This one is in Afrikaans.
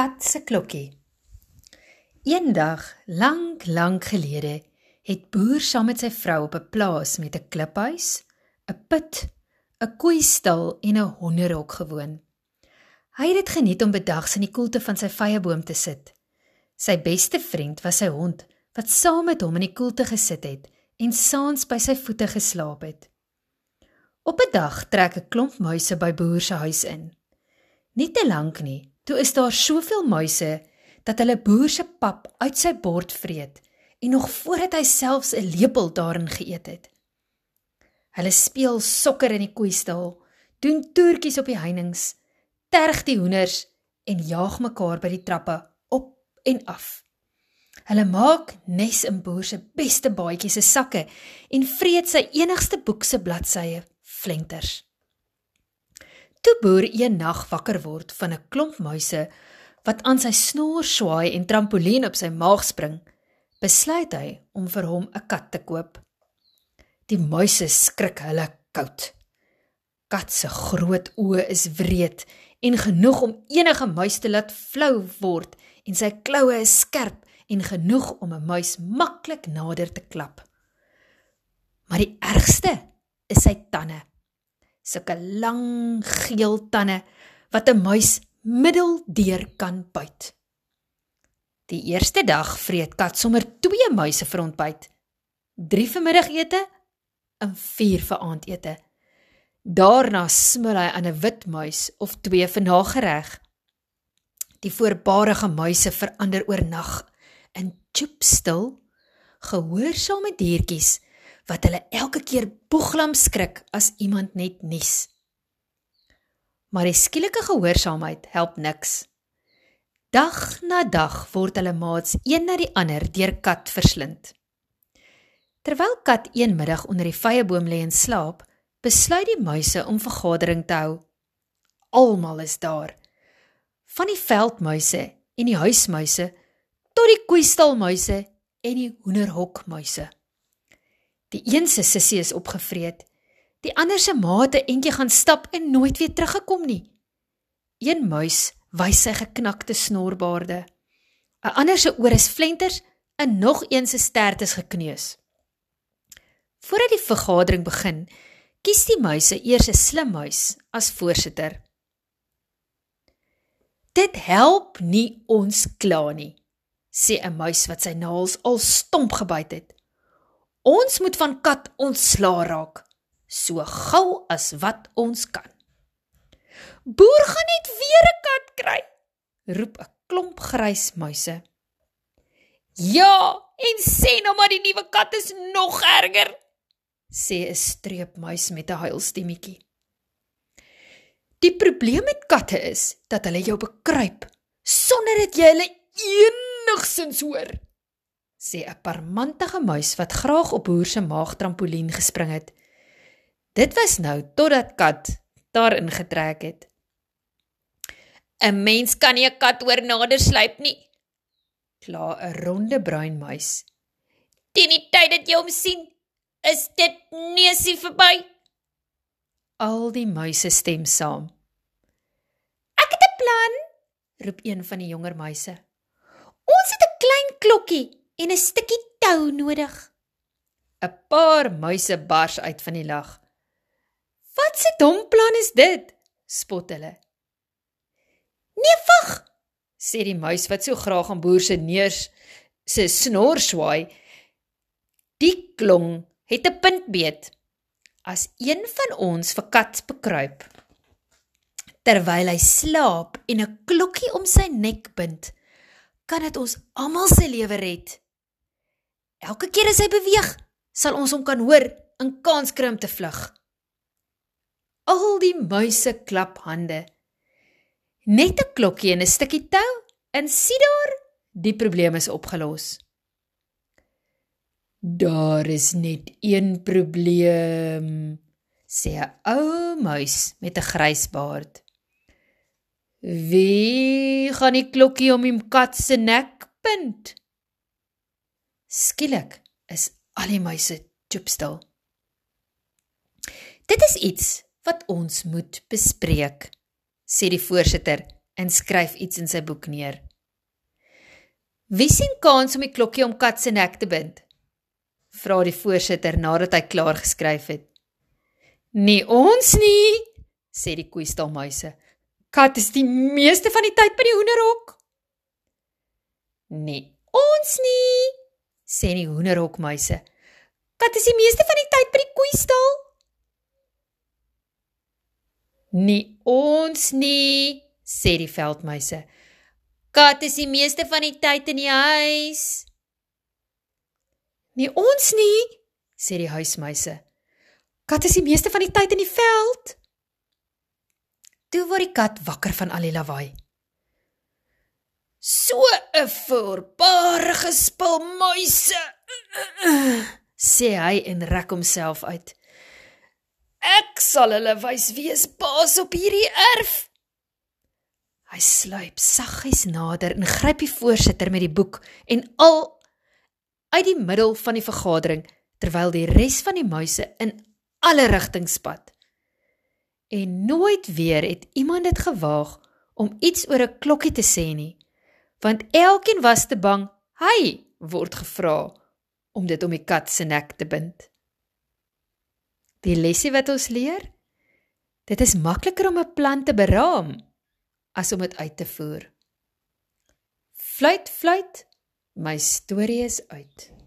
kat se klokkie. Eendag, lank, lank gelede, het boer saam met sy vrou op 'n plaas met 'n kliphuis, 'n put, 'n koeistal en 'n honderhok gewoon. Hy het dit geniet om bedags in die koelte van sy vyeboom te sit. Sy beste vriend was sy hond wat saam met hom in die koelte gesit het en saans by sy voete geslaap het. Op 'n dag trek 'n klomp muise by boer se huis in. Nie te lank nie, Toe is daar soveel muise dat hulle boer se pap uit sy bord vreet en nog voordat hy selfs 'n lepel daarin geëet het. Hulle speel sokker in die koeistal, doen toertjies op die heininge, terg die hoenders en jaag mekaar by die trappe op en af. Hulle maak nes in boer se beste baadjies se sakke en vreet sy enigste boek se bladsye flenters. Toe boer een nag wakker word van 'n klomp muise wat aan sy snoer swaai en trampolien op sy maag spring, besluit hy om vir hom 'n kat te koop. Die muise skrik hulle koud. Kat se groot oë is wreed en genoeg om enige muis te laat flou word en sy kloue is skerp en genoeg om 'n muis maklik nader te klap. Maar die ergste is sy tande sulke lang geel tande wat 'n muis middeldeur kan byt. Die eerste dag vreet kat sommer 2 muise vir ontbyt. 3 vir middagete en 4 vir aandete. Daarna smil hy aan 'n wit muis of 2 vir nagereg. Die voorbarige muise verander oornag in choopstil gehoorsame diertjies wat hulle elke keer boeglam skrik as iemand net nies. Maar die skielike gehoorsaamheid help niks. Dag na dag word hulle maats een na die ander deur kat verslind. Terwyl kat een middag onder die vyeboom lê en slaap, besluit die muise om vergadering te hou. Almal is daar. Van die veldmuise en die huismuise tot die koeistalmuise en die hoenderhokmuise. Die een se sussie is opgevreet. Die ander se maate entjie gaan stap en nooit weer teruggekom nie. Een muis wys sy geknakte snorbaarde. 'n Ander se oor is flenters en nog een se stert is gekneus. Voordat die vergadering begin, kies die muise eers 'n slim muis as voorsitter. Dit help nie ons kla nie, sê 'n muis wat sy naels al stomp gebyt het. Ons moet van kat ontsla raak, so gou as wat ons kan. Boer gaan net weer 'n kat kry, roep 'n klomp grys muise. Ja, en sê nou maar die nuwe kat is nog erger, sê 'n streepmuis met 'n huilstemmetjie. Die probleem met katte is dat hulle jou bekruip sonder dat jy hulle enigsins hoor sê 'n parmantige muis wat graag op hoer se maag trampolien gespring het. Dit was nou totdat kat daarin getrek het. 'n Mens kan nie 'n kat oor nader sluip nie. Kla 'n ronde bruin muis. Teen die tyd dat jy hom sien, is dit neusie verby. Al die muise stem saam. Ek het 'n plan, roep een van die jonger muise. Ons het 'n klein klokkie en 'n stukkie tou nodig. 'n Paar muise bars uit van die lag. "Wat se dom plan is dit?" spot hulle. "Nee, wag," sê die muis wat so graag aan boer se neus se snor swaai. "Die klong het 'n puntbeet. As een van ons vir kat bekruip terwyl hy slaap en 'n klokkie om sy nek bind, kan dit ons almal se lewe red." Elke keer as hy beweeg, sal ons hom kan hoor in kans kry om te vlug. Al die muise klap hande. Net 'n klokkie en 'n stukkie tou en sien daar, die probleem is opgelos. Daar is net een probleem, sê 'n ou muis met 'n grys baard. Wie gaan die klokkie om die kat se nek punt? Skielik is al die muise toepstil. Dit is iets wat ons moet bespreek, sê die voorsitter en skryf iets in sy boek neer. Wie sien kans om die klokkie om kat se nek te bind? Vra die voorsitter nadat hy klaar geskryf het. Nee, ons nie, sê die koeistalmuise. Kat is die meeste van die tyd by die hoenderhok. Nee, ons nie, sê die hoenderhokmuise. Kat is die meeste van die tyd by die koeistal. Nee, ons nie, sê die veldmuise. Kat is die meeste van die tyd in die huis. Nee, ons nie, sê die huismuise. Kat is die meeste van die tyd in die veld. Toe word die kat wakker van al die lawaai. So 'n voorbarige spul muise, sê hy en rek homself uit. Ek sal hulle wys wie is baas op hierdie erf. Hy sluip saggies nader en gryp die voorsitter met die boek en al uit die middel van die vergadering terwyl die res van die muise in alle rigtings spat en nooit weer het iemand dit gewaag om iets oor 'n klokkie te sê nie, want elkeen was te bang hy word gevra om dit om die kat se nek te bind. Die lesie wat ons leer, dit is makliker om 'n plan te beraam as om dit uit te voer. Fluit, fluit, my storie is uit.